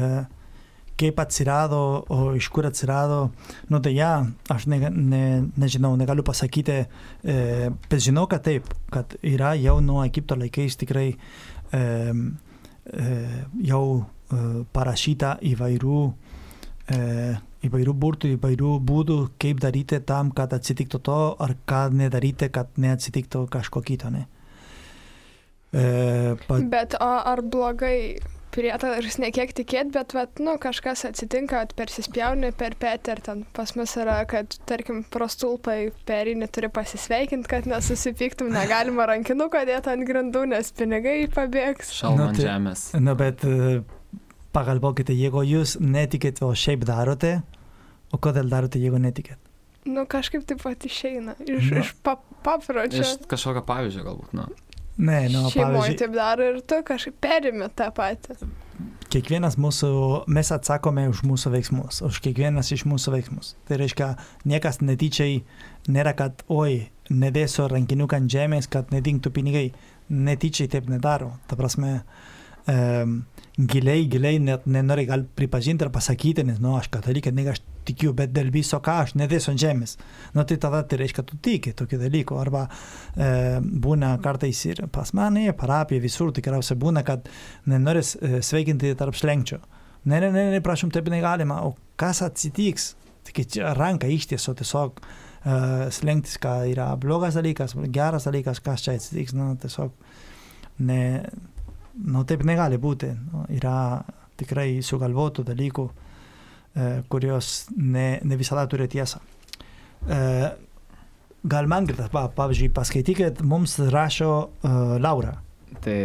kaip atsirado, o iš kur atsirado, nu tai ja, aš ne, ne, nežinau, negaliu pasakyti, e, bet žinau, kad taip, kad yra jau nuo Egipto laikais tikrai e, e, jau e, parašyta įvairių, e, įvairių burtų, įvairių būdų, kaip daryti tam, kad atsitiktų to, ar ką nedaryti, kad neatsitiktų kažko kito, ne? E, pa, Bet ar blogai prietaras ne kiek tikėt, bet, vat, nu, kažkas atsitinka, kad persispjauni per petį ir ten pas mus yra, kad, tarkim, prostulpai perinį turi pasisveikinti, kad nesusipyktum, negalima rankinuko dėti ant grindų, nes pinigai pabėgs. Šalma Nu, ant tai- žemės. nu, bet e, pagalvokite, jeigu jūs netikit, o šiaip darote, o kodėl darote, jeigu netikit? Nu, kažkaip taip pat išeina. Iš, Nu. iš pap, papročio. Iš kažkokio pavyzdžio galbūt, nu. Ne, nu, Šeimoje taip daro ir tu kažkaip perimi tą patį. kiekvienas mūsų, mes atsakome už mūsų veiksmus, už kiekvienas iš mūsų veiksmus. Tai reiškia, niekas netyčiai nėra, kad, oi, nedėsiu rankiniuką ant žemės, kad nedingtų pinigai. Netyčiai taip nedaro. Ta prasme, um, giliai, giliai net nenori gal pripažinti ar pasakyti, nes, nu, aš katalikė, ne aš tikiu, bet dėl viso ką aš nedėsiu ant žemės. Nu, tai tada tai reiškia, tu tiki tokių dalykų. Arba e, būna kartais ir pas mane, parapija, visur tikriausiai būna, kad nenori e, sveikinti tarp slengčio. Ne, ne, ne, ne, prašom, taip negalima. O kas atsitiks? Tik čia ranka ištieso tiesiog uh, slengtis, ką yra blogas dalykas, geras dalykas, kas čia atsitiks. Nu, tiesiog ne, nu, taip negali būti. Nu, yra tikrai sugalvotų dalykų, e, kurios ne, ne visada turi tiesą. E, gal man kitas, pa, pavyzdžiui, paskaitykit, mums rašo e, Laura. Tai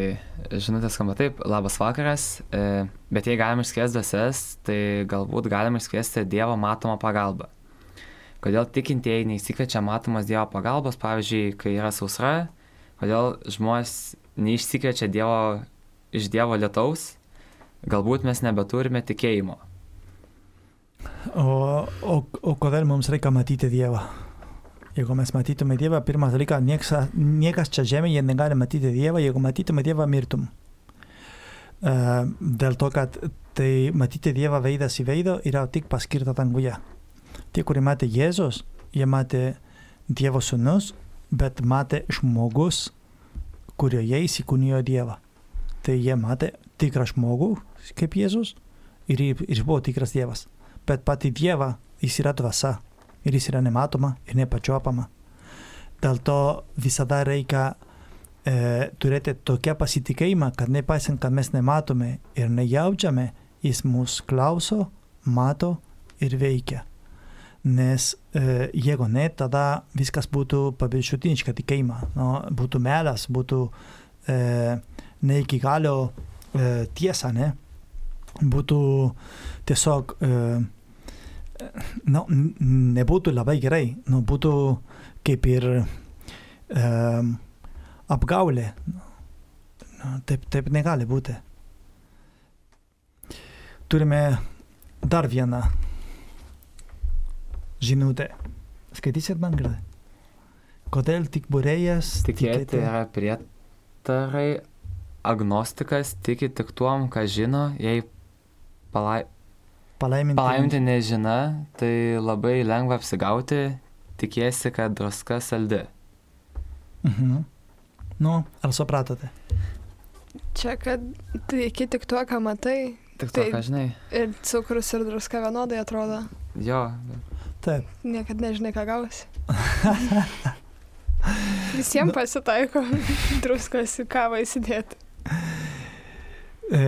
žinutė skamba taip, labas vakaras, e, bet jei galime išskėsti dvasias, tai galbūt galime išskėsti Dievo matomą pagalbą. Kodėl tikintieji neįsikvečia matomos Dievo pagalbos, pavyzdžiui, kai yra sausra, kodėl žmonės neišsikvečia Dievo, iš Dievo lietaus, galbūt mes nebeturime tikėjimo. O, o, o kodėl mums reikia matyti Dievą? Jeigu mes matytume Dievą, pirmas dalykas, niekas, niekas čia žemėje negali matyti Dievą, jeigu matytume Dievą, mirtum. Uh, dėl to, kad tai matyti Dievą veidas į veidą yra tik paskirta danguje. Tie, kurie matė Jėzus, jie matė Dievo sūnus, bet matė žmogus, kurioje įsikūnijo Dievą. Tai jie matė tikrą žmogų, kaip Jėzus, ir, ir buvo tikras Dievas bet pati Dieva jis yra dvasia ir jis yra nematoma ir nepačiuopama. Dėl to visada reikia e, turėti tokią pasitikėjimą, kad nepaisant, kad mes nematome ir nejaučiame, jis mus klauso, mato ir veikia. Nes e, jeigu ne, tada viskas būtų paviršutiniška tikėjimą. No, būtų melas, būtų e, ne iki galo e, tiesa, ne? Būtų tiesiog e, nu, n- nebūtų labai gerai, nu, būtų kaip ir um, apgaulė. Nu, taip, taip negali būti. Turime dar vieną žinutę. Skaitysit man gerai? Kodėl tik būrėjas Tikėti yra prietarai, agnostikas tiki tik tuom, ką žino, jei palai, palaiminti? palaiminti nežina, tai labai lengva apsigauti, tikėsi, kad druska saldi. Mhm. Nu, ar supratote? Čia, kad tiki tik tuo, ką matai. Tik to, Tai- ką žinai. Ir cukrus ir druska vienodai atrodo. Jo, Taip. Niekada nežinai, ką gausi. [laughs] Visiems pasitaiko [laughs] druskos į kavą įsidėti. E,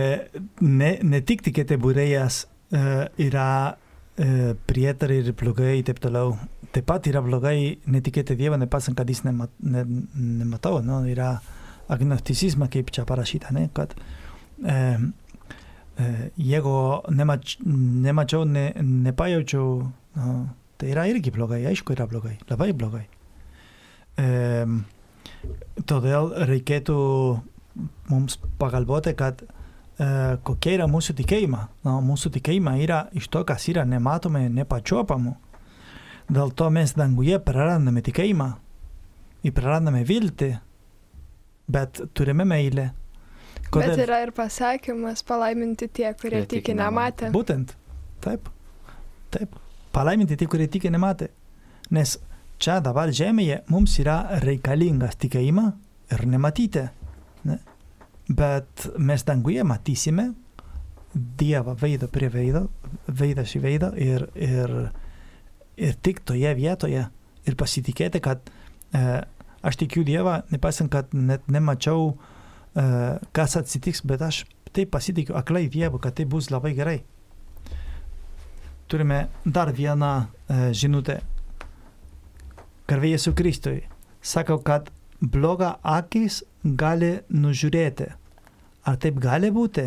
ne, ne tik tikėti būrėjas e, yra e, prietarai ir blogai ir taip toliau. Taip pat yra blogai netikėti Dievą, nepasant, kad jis nema, ne, nematau, no, yra agnosticizmas, kaip čia parašyta, ne, kad e, e, jeigu nemač, nemačiau, ne, nepajaučiau, no, tai yra irgi blogai, aišku, yra blogai, labai blogai. E, todėl reikėtų mums pagalvoti, kad e, kokia yra mūsų tikėjima. No, mūsų tikėjima yra iš to, kas yra nematome, nepačiuopamo. Dėl to mes danguje prarandame tikėjimą ir prarandame viltį, bet turime meilę. Bet yra ir pasakymas palaiminti tie, kurie tiki nematę. Būtent. Taip. Taip. Palaiminti tie, kurie tiki nematė. Nes čia dabar žemėje mums yra reikalingas tikėjimą ir nematyti. Ne? Bet mes danguje matysime Dievą veidą prie veido, veidas į veidą ir, ir, ir tik toje vietoje ir pasitikėti, kad e, aš tikiu Dievą, nepasant, kad net nemačiau, e, kas atsitiks, bet aš taip pasitikiu aklai Dievu, kad tai bus labai gerai. Turime dar vieną e, žinutę. Garbė Jėzų Kristui. Sakau, kad bloga akis gali nužiūrėti. Ar taip gali būti?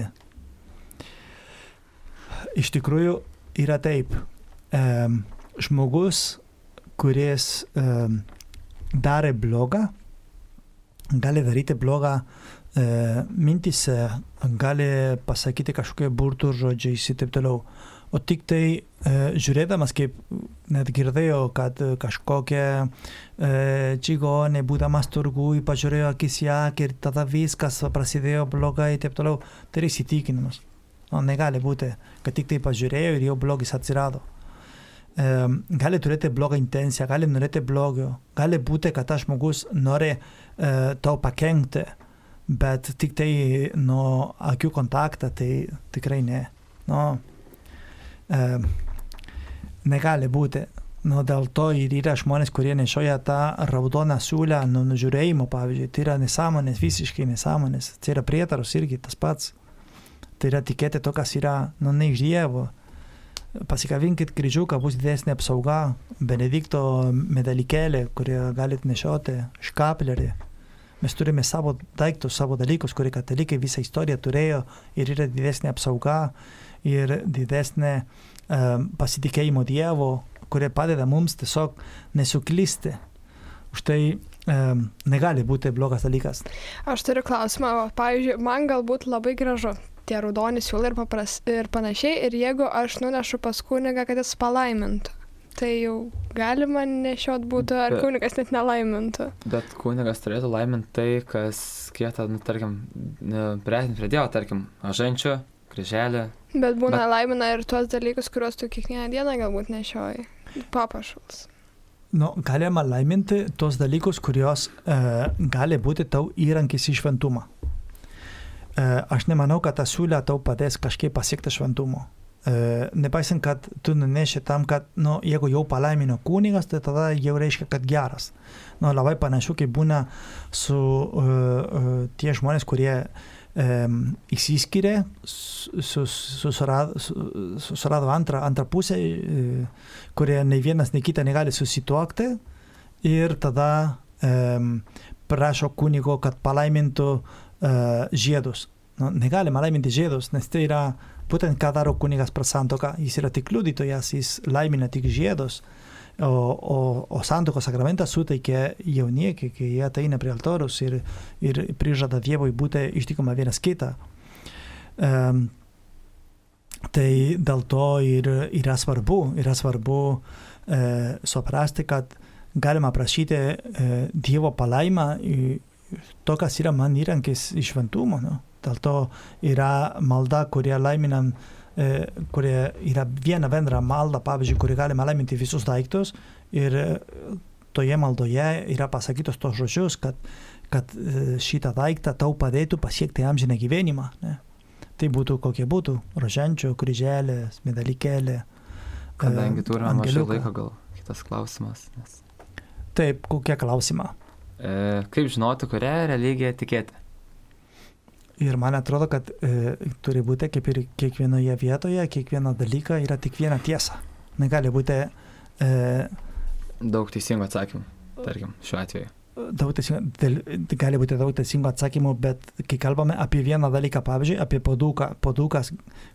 Iš tikrųjų yra taip. E, žmogus, kuris e, darė blogą, gali daryti blogą mintise, gali pasakyti kažkokie burtų žodžiais ir taip toliau. O tik tai e, žiūrėdamas, kaip net girdėjau, kad kažkokia e, čigonė, būdamas turgui, pažiūrėjo akis į akį ir tada viskas prasidėjo blogai ir taip toliau, tai yra įsitikinimas. No, negali būti, kad tik tai pažiūrėjo ir jau blogis atsirado. E, gali turėti blogą intenciją, gali norėti blogio, gali būti, kad tas žmogus nori e, tau pakengti, bet tik tai nuo akių kontaktą, tai tikrai ne. No, e, negali būti. Nu, dėl to ir yra žmonės, kurie nešioja tą raudoną siūlę nuo nužiūrėjimo, pavyzdžiui. Tai yra nesąmonės, visiškai nesąmonės. Tai yra prietarus irgi tas pats. Tai yra tikėti to, kas yra, nu, ne iš Dievo. Pasikavinkit kryžiuką, bus didesnė apsauga, Benedikto medalikėlė, kurį galite nešioti, škaplerį. Mes turime savo daiktus, savo dalykus, kurie katalikai visą istoriją turėjo ir yra didesnė apsauga ir didesnė um, pasitikėjimo Dievo, kurie padeda mums tiesiog nesuklysti. Už tai um, negali būti blogas dalykas. Aš turiu klausimą, pavyzdžiui, man galbūt labai gražu tie raudoni siūlai ir, papras, ir panašiai, ir jeigu aš nunešu pas kunigą, kad jis palaimintų, tai jau galima nešiot būtų, ar Bet- kunigas net nelaimintų. Bet kunigas turėtų laiminti tai, kas kieta, nu, tarkim, priartinti prie Dievo, tarkim, ažančių, kryželį. Bet būna Bet- laimina ir tuos dalykus, kuriuos tu kiekvieną dieną galbūt nešioji. Papašals. Nu, galima laiminti tos dalykus, kurios e, gali būti tau įrankis į šventumą. E, aš nemanau, kad ta siūlė tau padės kažkaip pasiekti šventumo. Nepaisant, kad tu nuneši tam, kad, nu, jeigu jau palaimino kunigas, tai tada jau reiškia, kad geras. Nu, labai panašu, kaip būna su uh, uh, tie žmonės, kurie um, įsiskiria, susirado su, su, susirado antrą, antrą pusę, uh, kurie nei vienas, nei kita negali susituokti ir tada um, prašo kunigo, kad palaimintų uh, žiedus. Nu, negalima laiminti žiedus, nes tai yra būtent ką daro kunigas per santoką. Jis yra tik liudytojas, jis laimina tik žiedus. O, o, o santokos sakramentas suteikia jauniekiai, kai jie ateina prie altorius ir, ir prižada Dievui būti ištikima vienas kitą. Um, tai dėl to ir yra svarbu, yra svarbu e, suprasti, kad galima prašyti e, Dievo palaimą to, kas yra man įrankis iš šventumo. No? Dėl to yra malda, kurie laiminam, e, kurie yra viena bendra malda, pavyzdžiui, kuri galima laiminti visus daiktus ir e, toje maldoje yra pasakytos tos žodžius, kad, kad e, šitą daiktą tau padėtų pasiekti amžiną gyvenimą. Ne? Tai būtų kokie būtų rožančio, kryželės, medalikėlė. Kadangi e, turime mažai angeliuką. laiko, gal kitas klausimas. Nes, Taip, kokie klausimą? e, kaip žinoti, kurią religiją tikėti? Ir man atrodo, kad e, turi būti kaip ir kiekvienoje vietoje, kiekvieno dalyką yra tik viena tiesa. Negali būti e, Daug teisingų atsakymų, tarkim, šiuo atveju. daug teisingų, gali būti daug teisingų atsakymų, bet kai kalbame apie vieną dalyką, pavyzdžiui, apie paduką, padukas,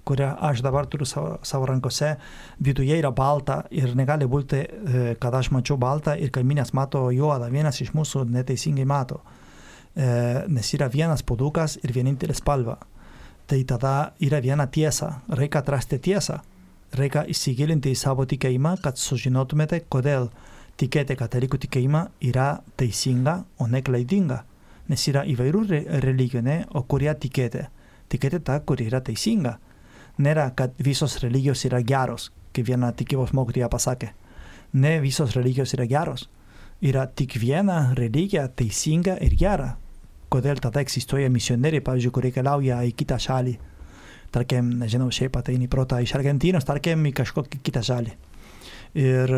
kurią aš dabar turiu savo, savo rankose, viduje yra balta ir negali būti, e, kad aš mačiau baltą ir kaimynės mato juodą, vienas iš mūsų neteisingai mato, e, nes yra vienas padukas ir vienintelė spalva. Tai tada yra viena tiesa, reikia atrasti tiesą, reikia įsigilinti į savo tikėjimą, kad sužinotumėte, kodėl tikėti katalikų tikėjimą yra teisinga, o ne klaidinga. Nes yra įvairių re religijų, ne? o kurie tikėti. Tikėti tą, kuri yra teisinga. Nėra, kad visos religijos yra geros, kaip viena tikybos mokytoja pasakė. Ne visos religijos yra geros. Yra tik viena religija teisinga ir gera. Kodėl tada egzistuoja misionieriai, pavyzdžiui, kurie keliauja į kitą šalį. Tarkim, nežinau, šiaip ateini protą iš Argentinos, tarkim, į kažkokią kitą šalį. Ir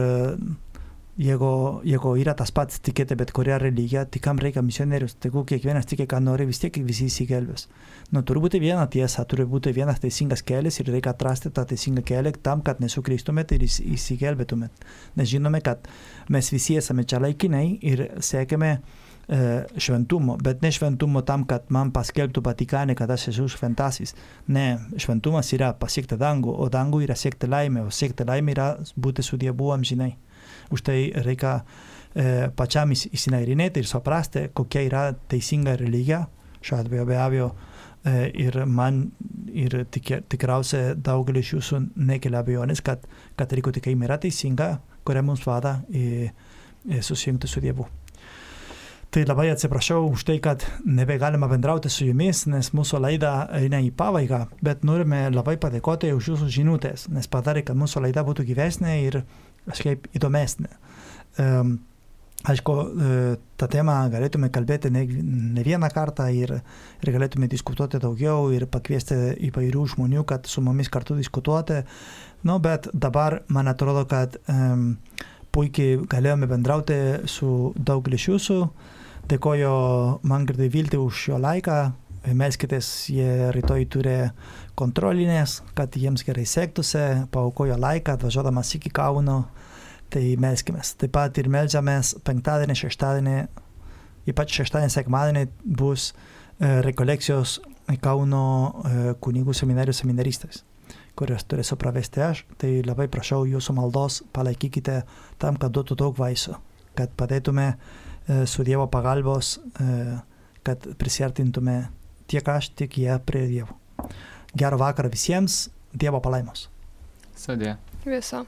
jeigu, jeigu yra tas pats tikėti bet kurią religiją, tai kam reikia misionierius, tegu kiekvienas tiki, ką nori, vis tiek visi įsigelbės. Nu, turi būti viena tiesa, turi būti vienas teisingas kelias ir reikia atrasti tą teisingą kelią tam, kad nesukrystumėt ir įs- įsigelbėtumėt. Nes žinome, kad mes visi esame čia laikinai ir siekiame šventumo, bet ne šventumo tam, kad man paskelbtų Vatikane, kad aš esu šventasis. Ne, šventumas yra pasiekti dangų, o dangų yra siekti laimę, o siekti laimę yra būti su Dievu amžinai. Už tai reikia e, pačiam įs- įsinagrinėti ir suprasti, kokia yra teisinga religija, šiuo atveju be abejo, e, ir man ir tik, tikriausiai daugelis jūsų nekelia abejonės, kad katalikų tikėjimai yra teisinga, kuria mums vada į, į susijungti su Dievu. Tai labai atsiprašau už tai, kad nebegalima bendrauti su jumis, nes mūsų laida eina į pabaigą, bet norime labai padėkoti už jūsų žinutės, nes padarė, kad mūsų laida būtų gyvesnė ir kažkaip įdomesnė. Um, aišku, e, tą temą galėtume kalbėti ne, ne vieną kartą ir, ir galėtume diskutuoti daugiau ir pakviesti įvairių žmonių, kad su mumis kartu diskutuoti. Nu, bet dabar man atrodo, kad um, puikiai galėjome bendrauti su daugeliu iš jūsų. Dėkoju Mangirdai Viltį už jo laiką. Melskitės, jie rytoj turi kontrolinės, kad jiems gerai sektųsi, paukojo laiką, atvažiuodamas iki Kauno. Tai melskimės. Taip pat ir melžiamės penktadienį, šeštadienį, ypač šeštadienį, sekmadienį bus e, rekolekcijos Kauno e, kunigų seminarijų seminaristės kurias turėsiu pravesti aš, tai labai prašau jūsų maldos, palaikykite tam, kad duotų daug vaisių, kad padėtume e, su Dievo pagalbos, e, kad prisartintume tiek aš, tiek jie prie Dievo. Gerą vakarą visiems, Dievo palaimos. Sudė. Viso.